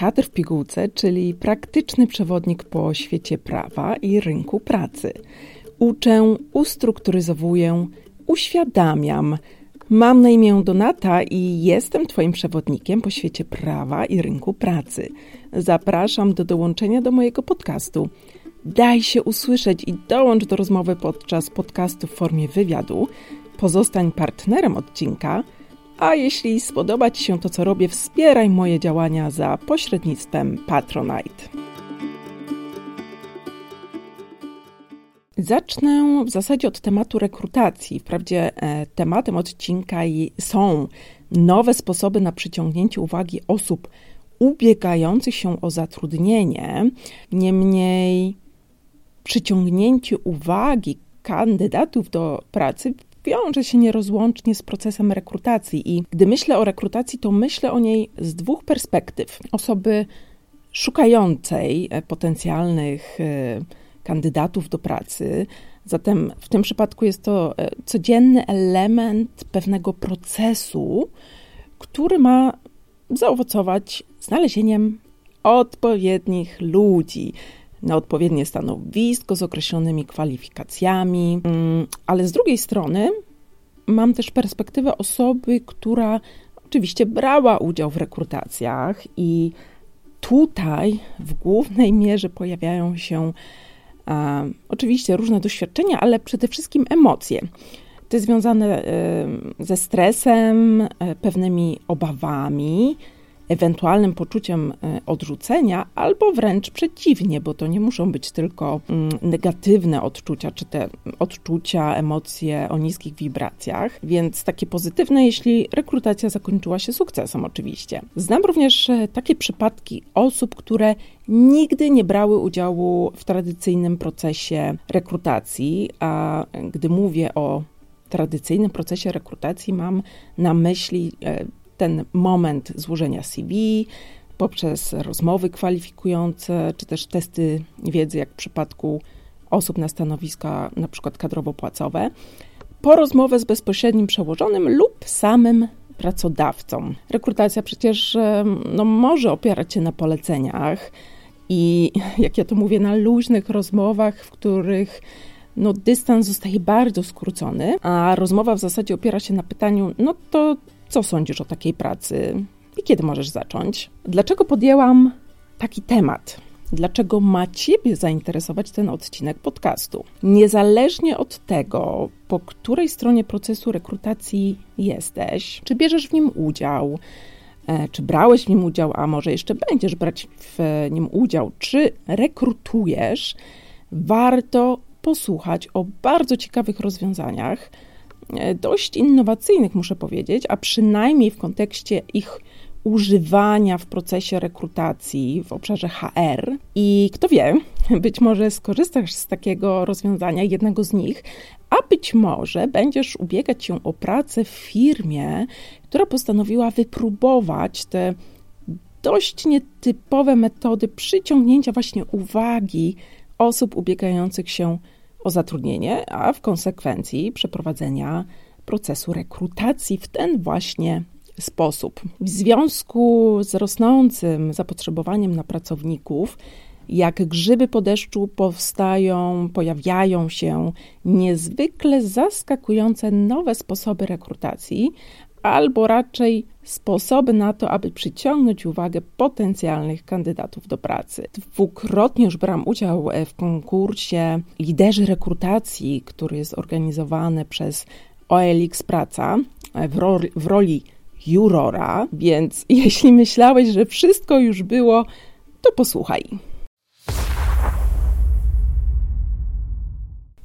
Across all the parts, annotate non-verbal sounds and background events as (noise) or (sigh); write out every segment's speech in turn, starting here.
Kadr w pigułce, czyli praktyczny przewodnik po świecie prawa i rynku pracy. Uczę, ustrukturyzowuję, uświadamiam. Mam na imię Donata i jestem Twoim przewodnikiem po świecie prawa i rynku pracy. Zapraszam do dołączenia do mojego podcastu. Daj się usłyszeć i dołącz do rozmowy podczas podcastu w formie wywiadu. Pozostań partnerem odcinka – a jeśli spodoba Ci się to, co robię, wspieraj moje działania za pośrednictwem Patronite. Zacznę w zasadzie od tematu rekrutacji. Wprawdzie e, tematem odcinka są nowe sposoby na przyciągnięcie uwagi osób ubiegających się o zatrudnienie. Niemniej przyciągnięcie uwagi kandydatów do pracy wiąże się nierozłącznie z procesem rekrutacji. I gdy myślę o rekrutacji, to myślę o niej z dwóch perspektyw. Osoby szukającej e, potencjalnych e, kandydatów do pracy. Zatem w tym przypadku jest to e, codzienny element pewnego procesu, który ma zaowocować znalezieniem odpowiednich ludzi, na odpowiednie stanowisko z określonymi kwalifikacjami, mm, ale z drugiej strony mam też perspektywę osoby, która oczywiście brała udział w rekrutacjach i tutaj w głównej mierze pojawiają się e, oczywiście różne doświadczenia, ale przede wszystkim emocje. Jest związane e, ze stresem, e, pewnymi obawami, ewentualnym poczuciem e, odrzucenia, albo wręcz przeciwnie, bo to nie muszą być tylko mm, negatywne odczucia, czy te odczucia, emocje o niskich wibracjach, więc takie pozytywne, jeśli rekrutacja zakończyła się sukcesem, oczywiście. Znam również e, takie przypadki osób, które nigdy nie brały udziału w tradycyjnym procesie rekrutacji, a gdy mówię o tradycyjnym procesie rekrutacji, mam na myśli e, ten moment złożenia CV, poprzez rozmowy kwalifikujące, czy też testy wiedzy, jak w przypadku osób na stanowiska na przykład kadrowo-płacowe, po rozmowę z bezpośrednim przełożonym lub samym pracodawcą. Rekrutacja przecież no, może opierać się na poleceniach i, jak ja to mówię, na luźnych rozmowach, w których no, dystans zostaje bardzo skrócony, a rozmowa w zasadzie opiera się na pytaniu: No to co sądzisz o takiej pracy i kiedy możesz zacząć? Dlaczego podjęłam taki temat? Dlaczego ma Ciebie zainteresować ten odcinek podcastu? Niezależnie od tego, po której stronie procesu rekrutacji jesteś, czy bierzesz w nim udział, e, czy brałeś w nim udział, a może jeszcze będziesz brać w nim udział, czy rekrutujesz, warto posłuchać o bardzo ciekawych rozwiązaniach, dość innowacyjnych, muszę powiedzieć, a przynajmniej w kontekście ich używania w procesie rekrutacji w obszarze HR. I kto wie, (laughs) być może skorzystasz z takiego rozwiązania, jednego z nich, a być może będziesz ubiegać się o pracę w firmie, która postanowiła wypróbować te dość nietypowe metody przyciągnięcia właśnie uwagi osób ubiegających się o o zatrudnienie, a w konsekwencji przeprowadzenia procesu rekrutacji w ten właśnie sposób. W związku z rosnącym zapotrzebowaniem na pracowników, jak grzyby po deszczu powstają, pojawiają się niezwykle zaskakujące nowe sposoby rekrutacji, albo raczej sposoby na to, aby przyciągnąć uwagę potencjalnych kandydatów do pracy. Dwukrotnie już brałam udział w konkursie Liderzy Rekrutacji, który jest organizowany przez OLX Praca w roli, w roli jurora, więc (laughs) jeśli myślałeś, że wszystko już było, to posłuchaj.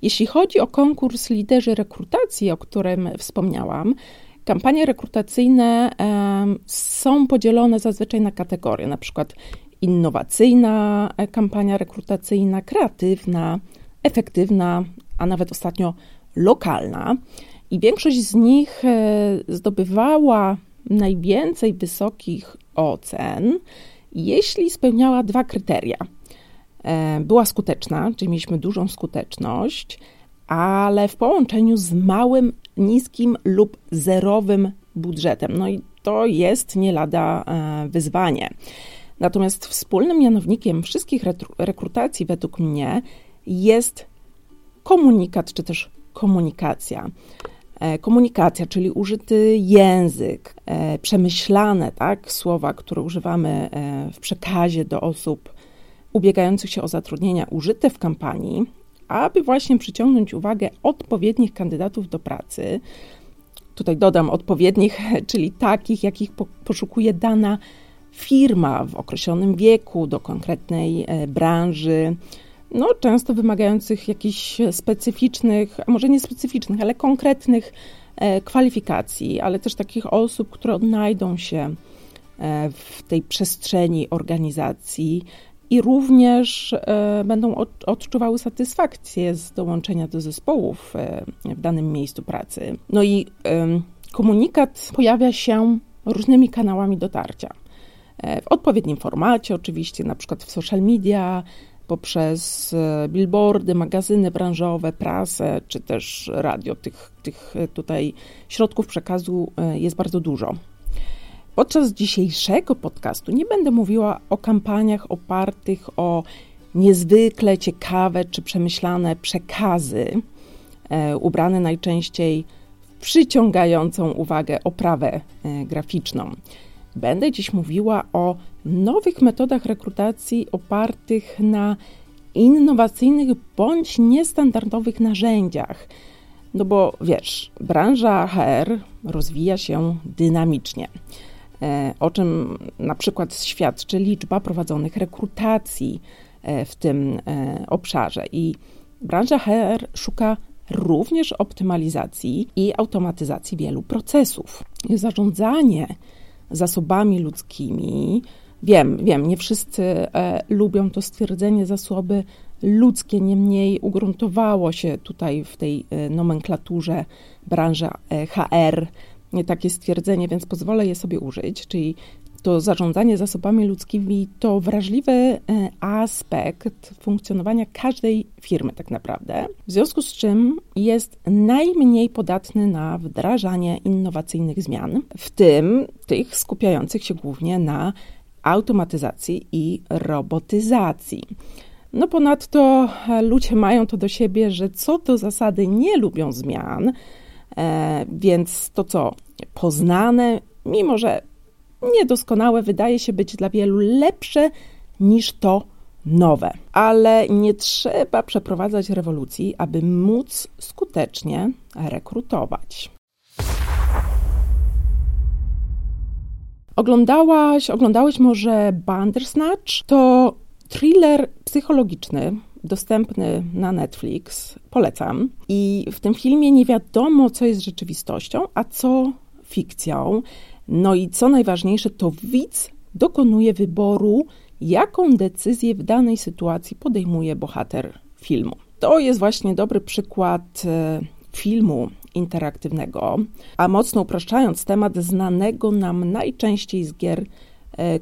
Jeśli chodzi o konkurs Liderzy Rekrutacji, o którym wspomniałam, Kampanie rekrutacyjne są podzielone zazwyczaj na kategorie, na przykład innowacyjna e, kampania rekrutacyjna, kreatywna, efektywna, a nawet ostatnio lokalna. I większość z nich e, zdobywała najwięcej wysokich ocen, jeśli spełniała dwa kryteria. E, była skuteczna, czyli mieliśmy dużą skuteczność, ale w połączeniu z małym niskim lub zerowym budżetem. No i to jest nie lada e, wyzwanie. Natomiast wspólnym mianownikiem wszystkich rekrutacji według mnie jest komunikat czy też komunikacja. E, komunikacja, czyli użyty język, e, przemyślane tak, słowa, które używamy w przekazie do osób ubiegających się o zatrudnienia, użyte w kampanii, aby właśnie przyciągnąć uwagę odpowiednich kandydatów do pracy. Tutaj dodam odpowiednich, (laughs) czyli takich, jakich poszukuje dana firma w określonym wieku, do konkretnej branży, no, często wymagających jakichś specyficznych, a może nie specyficznych, ale konkretnych e, kwalifikacji, ale też takich osób, które odnajdą się e, w tej przestrzeni organizacji i również e, będą odczuwały satysfakcję z dołączenia do zespołów w danym miejscu pracy. No i komunikat pojawia się różnymi kanałami dotarcia. W odpowiednim formacie, oczywiście, na przykład w social media, poprzez e, billboardy, magazyny branżowe, prasę, czy też radio. Tych, tych e, tutaj środków przekazu e, jest bardzo dużo. Podczas dzisiejszego podcastu nie będę mówiła o kampaniach opartych o niezwykle ciekawe czy przemyślane przekazy, ubrane najczęściej w przyciągającą uwagę oprawę graficzną. Będę dziś mówiła o nowych metodach rekrutacji opartych na innowacyjnych bądź niestandardowych narzędziach. No bo wiesz, branża HR rozwija się dynamicznie, e, o czym na przykład świadczy liczba prowadzonych rekrutacji e, w tym e, obszarze. I branża HR szuka również optymalizacji i automatyzacji wielu procesów. Zarządzanie zasobami ludzkimi. Wiem, wiem, nie wszyscy e, lubią to stwierdzenie zasoby ludzkie, niemniej ugruntowało się tutaj w tej e, nomenklaturze branży e, HR takie stwierdzenie, więc pozwolę je sobie użyć, czyli to zarządzanie zasobami ludzkimi to wrażliwy e, aspekt funkcjonowania każdej firmy, tak naprawdę. W związku z czym jest najmniej podatny na wdrażanie innowacyjnych zmian, w tym tych skupiających się głównie na automatyzacji i robotyzacji. No ponadto e, ludzie mają to do siebie, że co do zasady nie lubią zmian, więc to co poznane, mimo że niedoskonałe wydaje się być dla wielu lepsze niż to nowe. Ale nie trzeba przeprowadzać rewolucji, aby móc skutecznie rekrutować. Oglądałaś, oglądałeś może Bandersnatch? To thriller psychologiczny, dostępny na Netflix. Polecam. I w tym filmie nie wiadomo, co jest rzeczywistością, a co fikcją. No i co najważniejsze, to widz dokonuje wyboru, jaką decyzję w danej sytuacji podejmuje bohater filmu. To jest właśnie dobry przykład e, filmu interaktywnego, a mocno upraszczając temat znanego nam najczęściej z gier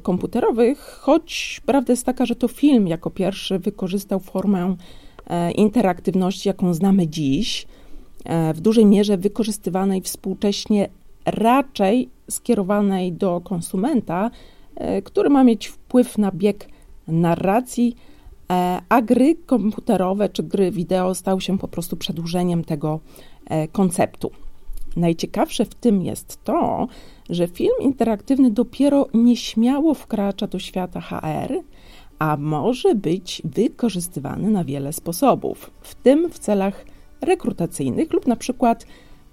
komputerowych, choć prawda jest taka, że to film jako pierwszy wykorzystał formę e, interaktywności, jaką znamy dziś, w dużej mierze wykorzystywanej współcześnie raczej skierowanej do konsumenta, e, który ma mieć wpływ na bieg narracji, e, a gry komputerowe czy gry wideo stały się po prostu przedłużeniem tego e, konceptu. Najciekawsze w tym jest to, że film interaktywny dopiero nieśmiało wkracza do świata HR, a może być wykorzystywany na wiele sposobów, w tym w celach rekrutacyjnych lub na przykład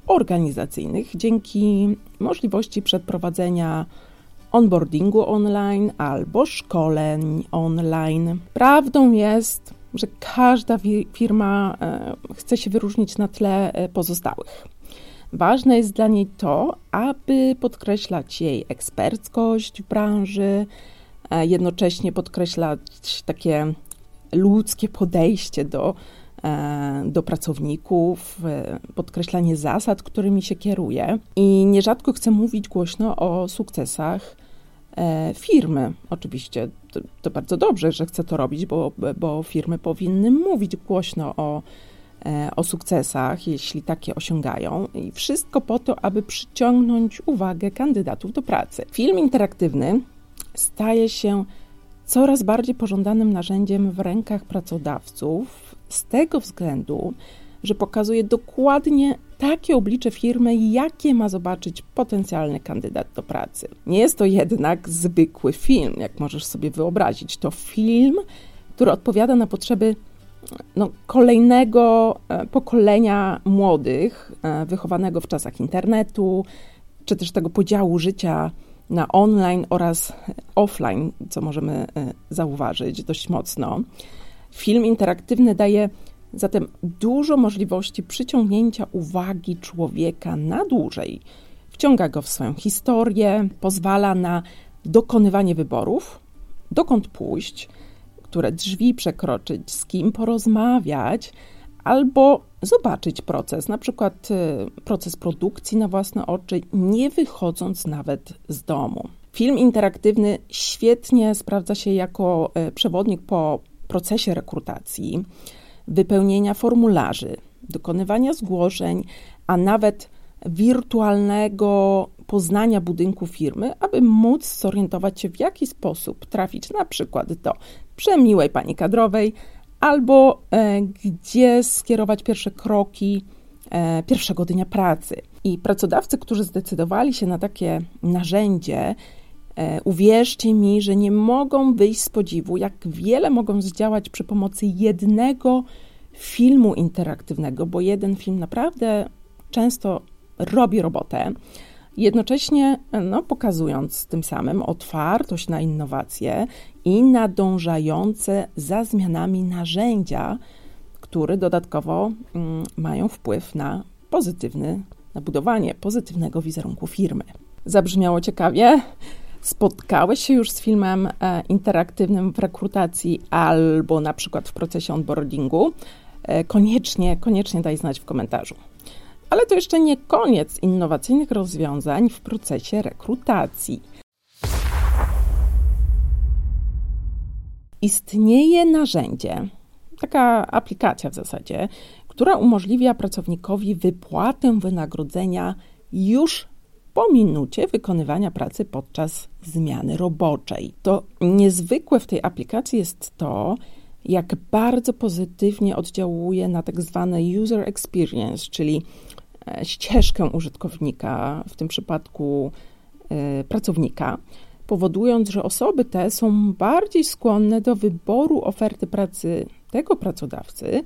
organizacyjnych dzięki możliwości przeprowadzenia onboardingu online albo szkoleń online. Prawdą jest, że każda firma e, chce się wyróżnić na tle e, pozostałych. Ważne jest dla niej to, aby podkreślać jej eksperckość w branży, e, jednocześnie podkreślać takie ludzkie podejście do E, do pracowników, e, podkreślanie zasad, którymi się kieruje. I nierzadko chcę mówić głośno o sukcesach firmy. Oczywiście to, to bardzo dobrze, że chcę to robić, bo, bo firmy powinny mówić głośno o, o sukcesach, jeśli takie osiągają, i wszystko po to, aby przyciągnąć uwagę kandydatów do pracy. Film interaktywny staje się coraz bardziej pożądanym narzędziem w rękach pracodawców z tego względu, że pokazuje dokładnie takie oblicze firmy, jakie ma zobaczyć potencjalny kandydat do pracy. Nie jest to jednak zwykły film, jak możesz sobie wyobrazić. To film, który odpowiada na potrzeby no, kolejnego e, pokolenia młodych, e, wychowanego w czasach internetu, czy też tego podziału życia na online oraz offline, co możemy e, zauważyć dość mocno. Film interaktywny daje zatem dużo możliwości przyciągnięcia uwagi człowieka na dłużej. Wciąga go w swoją historię, pozwala na dokonywanie wyborów, dokąd pójść, które drzwi przekroczyć, z kim porozmawiać, albo zobaczyć proces, na przykład y, proces produkcji na własne oczy, nie wychodząc nawet z domu. Film interaktywny świetnie sprawdza się jako y, przewodnik po procesie rekrutacji, wypełnienia formularzy, dokonywania zgłoszeń, a nawet wirtualnego poznania budynku firmy, aby móc zorientować się, w jaki sposób trafić na przykład do przemiłej pani kadrowej, albo e, gdzie skierować pierwsze kroki e, pierwszego dnia pracy. I pracodawcy, którzy zdecydowali się na takie narzędzie, e, uwierzcie mi, że nie mogą wyjść z podziwu, jak wiele mogą zdziałać przy pomocy jednego filmu interaktywnego, bo jeden film naprawdę często robi robotę jednocześnie no, pokazując tym samym otwartość na innowacje i nadążające za zmianami narzędzia, które dodatkowo mm, mają wpływ na pozytywny, na budowanie pozytywnego wizerunku firmy. Zabrzmiało ciekawie? Spotkałeś się już z filmem e, interaktywnym w rekrutacji albo na przykład w procesie onboardingu? E, koniecznie, koniecznie daj znać w komentarzu. Ale to jeszcze nie koniec innowacyjnych rozwiązań w procesie rekrutacji. Istnieje narzędzie, taka aplikacja w zasadzie, która umożliwia pracownikowi wypłatę wynagrodzenia już po minucie wykonywania pracy podczas zmiany roboczej. To niezwykłe w tej aplikacji jest to, jak bardzo pozytywnie oddziałuje na tak zwane user experience, czyli E, ścieżkę użytkownika, w tym przypadku e, pracownika, powodując, że osoby te są bardziej skłonne do wyboru oferty pracy tego pracodawcy,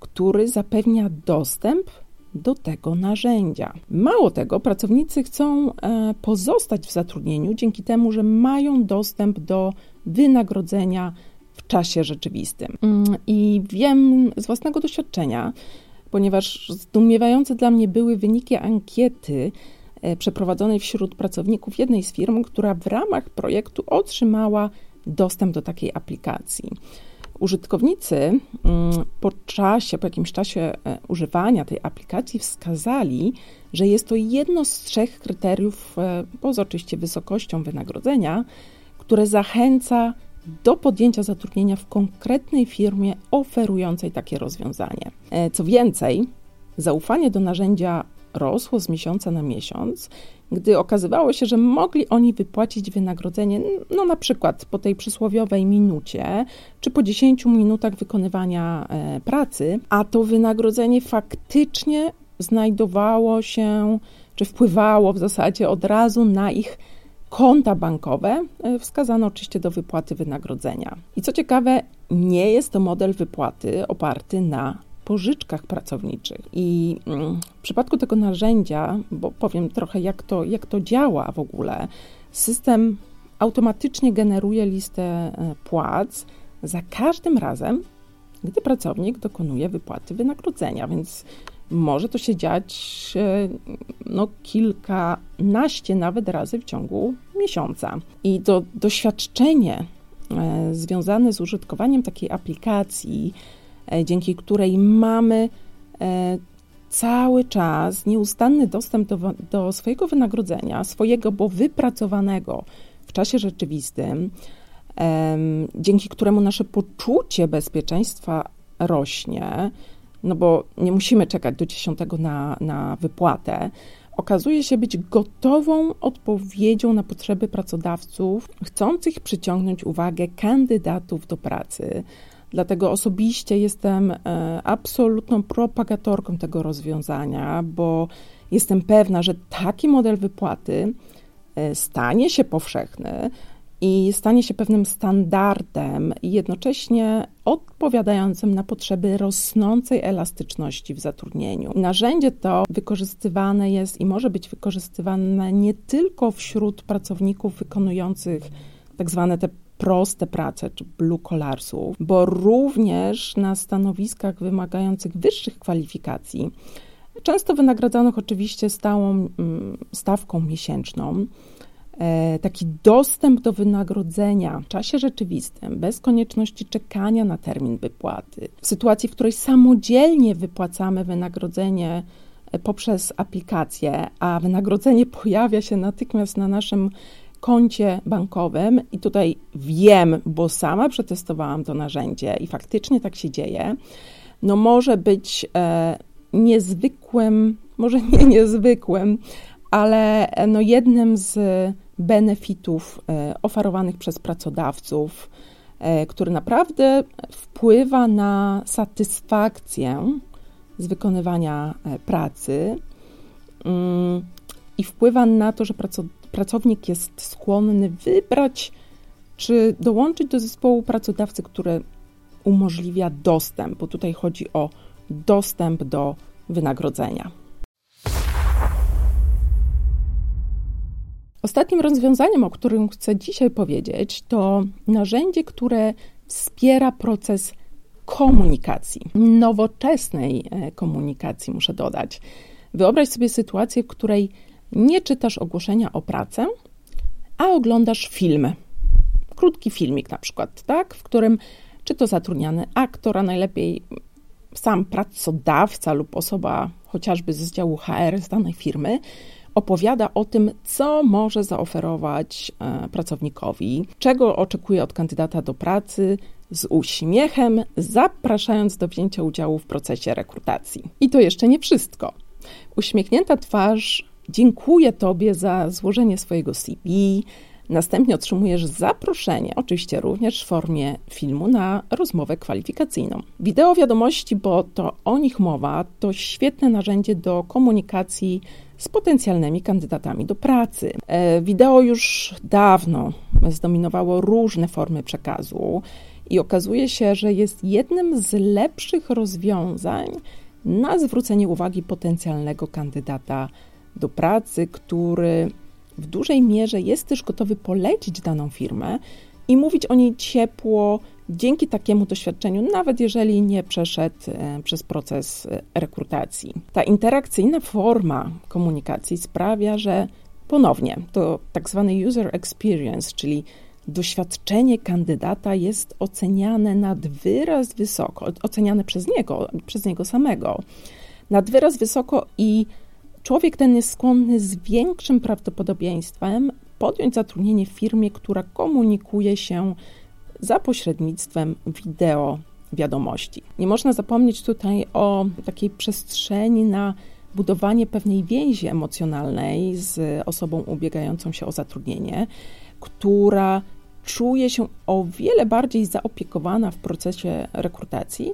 który zapewnia dostęp do tego narzędzia. Mało tego, pracownicy chcą e, pozostać w zatrudnieniu dzięki temu, że mają dostęp do wynagrodzenia czasie rzeczywistym. Mm, I wiem z własnego doświadczenia, ponieważ zdumiewające dla mnie były wyniki ankiety e, przeprowadzonej wśród pracowników jednej z firm, która w ramach projektu otrzymała dostęp do takiej aplikacji. Użytkownicy mm, po czasie, po jakimś czasie e, używania tej aplikacji wskazali, że jest to jedno z trzech kryteriów, e, poza oczywiście wysokością wynagrodzenia, które zachęca do podjęcia zatrudnienia w konkretnej firmie oferującej takie rozwiązanie. E, co więcej, zaufanie do narzędzia rosło z miesiąca na miesiąc, gdy okazywało się, że mogli oni wypłacić wynagrodzenie, no na przykład po tej przysłowiowej minucie, czy po 10 minutach wykonywania e, pracy, a to wynagrodzenie faktycznie znajdowało się, czy wpływało w zasadzie od razu na ich konta bankowe e, wskazano oczywiście do wypłaty wynagrodzenia. I co ciekawe, nie jest to model wypłaty oparty na pożyczkach pracowniczych. I mm, w przypadku tego narzędzia, bo powiem trochę, jak to, jak to działa w ogóle, system automatycznie generuje listę e, płac za każdym razem, gdy pracownik dokonuje wypłaty wynagrodzenia, więc może to się dziać e, no, kilkanaście nawet razy w ciągu miesiąca. I to doświadczenie e, związane z użytkowaniem takiej aplikacji, e, dzięki której mamy cały czas nieustanny dostęp do, do swojego wynagrodzenia, swojego, bo wypracowanego w czasie rzeczywistym, dzięki któremu nasze poczucie bezpieczeństwa rośnie, no bo nie musimy czekać do 10 na, na wypłatę, okazuje się być gotową odpowiedzią na potrzeby pracodawców chcących przyciągnąć uwagę kandydatów do pracy. Dlatego osobiście jestem e, absolutną propagatorką tego rozwiązania, bo jestem pewna, że taki model wypłaty e, stanie się powszechny i stanie się pewnym standardem jednocześnie odpowiadającym na potrzeby rosnącej elastyczności w zatrudnieniu. Narzędzie to wykorzystywane jest i może być wykorzystywane nie tylko wśród pracowników wykonujących tak zwane te proste prace, czy blue collarsów, bo również na stanowiskach wymagających wyższych kwalifikacji, często wynagradzanych oczywiście stałą mm, stawką miesięczną, taki dostęp do wynagrodzenia w czasie rzeczywistym, bez konieczności czekania na termin wypłaty, w sytuacji, w której samodzielnie wypłacamy wynagrodzenie e, poprzez aplikację, a wynagrodzenie (laughs) pojawia się natychmiast na naszym koncie bankowym, i tutaj wiem, bo sama przetestowałam to narzędzie i faktycznie tak się dzieje, no może być e, niezwykłym, może (laughs) nie niezwykłym, ale e, no jednym z benefitów e, oferowanych przez pracodawców, e, który naprawdę wpływa na satysfakcję z wykonywania e, pracy mm, i wpływa na to, że pracownik jest skłonny wybrać, czy dołączyć do zespołu pracodawcy, który umożliwia dostęp, bo tutaj chodzi o dostęp do wynagrodzenia. Ostatnim rozwiązaniem, o którym chcę dzisiaj powiedzieć, to narzędzie, które wspiera proces komunikacji, nowoczesnej e, komunikacji, muszę dodać. Wyobraź sobie sytuację, w której nie czytasz ogłoszenia o pracę, a oglądasz film. Krótki filmik na przykład, tak, w którym czy to zatrudniany aktor, a najlepiej sam pracodawca lub osoba chociażby z działu HR z danej firmy opowiada o tym, co może zaoferować e, pracownikowi, czego oczekuje od kandydata do pracy, z uśmiechem, zapraszając do wzięcia udziału w procesie rekrutacji. I to jeszcze nie wszystko. Uśmiechnięta twarz dziękuję Tobie za złożenie swojego CV. Następnie otrzymujesz zaproszenie, oczywiście również w formie filmu, na rozmowę kwalifikacyjną. Wideo wiadomości, bo to o nich mowa, to świetne narzędzie do komunikacji z potencjalnymi kandydatami do pracy. E, wideo już dawno zdominowało różne formy przekazu i okazuje się, że jest jednym z lepszych rozwiązań na zwrócenie uwagi potencjalnego kandydata do pracy, który w dużej mierze jest też gotowy polecić daną firmę i mówić o niej ciepło, dzięki takiemu doświadczeniu, nawet jeżeli nie przeszedł e, przez proces e, rekrutacji. Ta interakcyjna forma komunikacji sprawia, że ponownie to tak zwany user experience, czyli doświadczenie kandydata jest oceniane nad wyraz wysoko, oceniane przez niego, przez niego samego, nad wyraz wysoko i człowiek ten jest skłonny z większym prawdopodobieństwem podjąć zatrudnienie w firmie, która komunikuje się za pośrednictwem wideo wiadomości. Nie można zapomnieć tutaj o takiej przestrzeni na budowanie pewnej więzi emocjonalnej z osobą ubiegającą się o zatrudnienie, która czuje się o wiele bardziej zaopiekowana w procesie rekrutacji,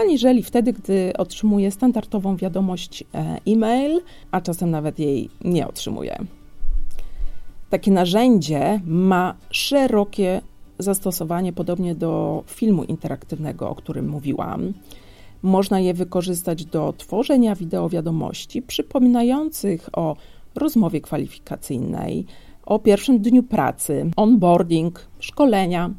aniżeli wtedy, gdy otrzymuje standardową wiadomość e, e-mail, a czasem nawet jej nie otrzymuje. Takie narzędzie ma szerokie zastosowanie podobnie do filmu interaktywnego, o którym mówiłam. Można je wykorzystać do tworzenia wideo wiadomości przypominających o rozmowie kwalifikacyjnej, o pierwszym dniu pracy, onboarding, szkolenia,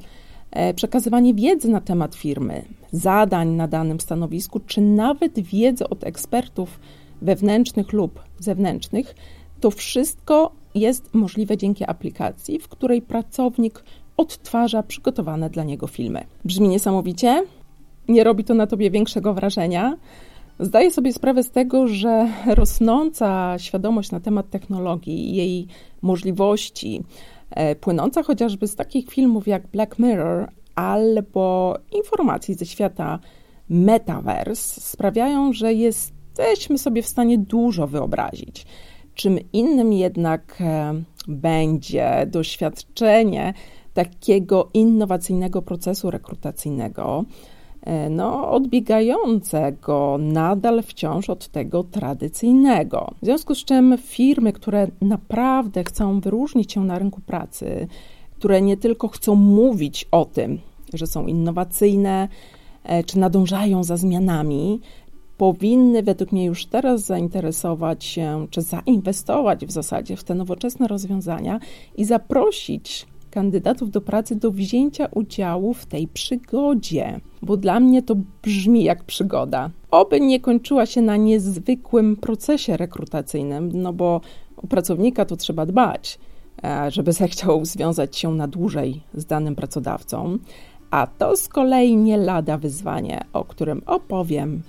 przekazywanie wiedzy na temat firmy, zadań na danym stanowisku, czy nawet wiedzy od ekspertów wewnętrznych lub zewnętrznych. To wszystko jest możliwe dzięki aplikacji, w której pracownik odtwarza przygotowane dla niego filmy. Brzmi niesamowicie? Nie robi to na tobie większego wrażenia? Zdaję sobie sprawę z tego, że rosnąca świadomość na temat technologii i jej możliwości, e, płynąca chociażby z takich filmów jak Black Mirror albo informacji ze świata Metaverse, sprawiają, że jesteśmy sobie w stanie dużo wyobrazić. Czym innym jednak e, będzie doświadczenie takiego innowacyjnego procesu rekrutacyjnego, e, no, odbiegającego nadal wciąż od tego tradycyjnego. W związku z czym firmy, które naprawdę chcą wyróżnić się na rynku pracy, które nie tylko chcą mówić o tym, że są innowacyjne, e, czy nadążają za zmianami, powinny według mnie już teraz zainteresować się, czy zainwestować w zasadzie w te nowoczesne rozwiązania i zaprosić kandydatów do pracy do wzięcia udziału w tej przygodzie, bo dla mnie to brzmi jak przygoda. Oby nie kończyła się na niezwykłym procesie rekrutacyjnym, no bo u pracownika to trzeba dbać, e, żeby zechciał związać się na dłużej z danym pracodawcą, a to z kolei nie lada wyzwanie, o którym opowiem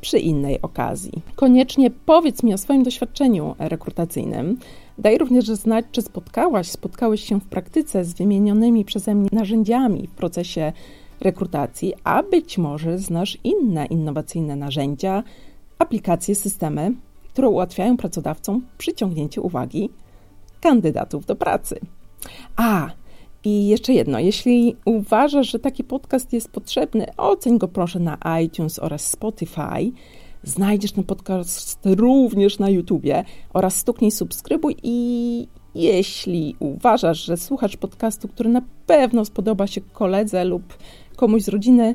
przy innej okazji. Koniecznie powiedz mi o swoim doświadczeniu rekrutacyjnym. Daj również znać, czy spotkałaś, spotkałeś się w praktyce z wymienionymi przeze mnie narzędziami w procesie rekrutacji, a być może znasz inne innowacyjne narzędzia, aplikacje, systemy, które ułatwiają pracodawcom przyciągnięcie uwagi kandydatów do pracy. A, i jeszcze jedno, jeśli uważasz, że taki podcast jest potrzebny, oceń go proszę na iTunes oraz Spotify. Znajdziesz ten podcast również na YouTubie oraz stuknij subskrybuj i jeśli uważasz, że słuchasz podcastu, który na pewno spodoba się koledze lub komuś z rodziny,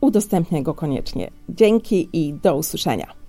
udostępniaj go koniecznie. Dzięki i do usłyszenia.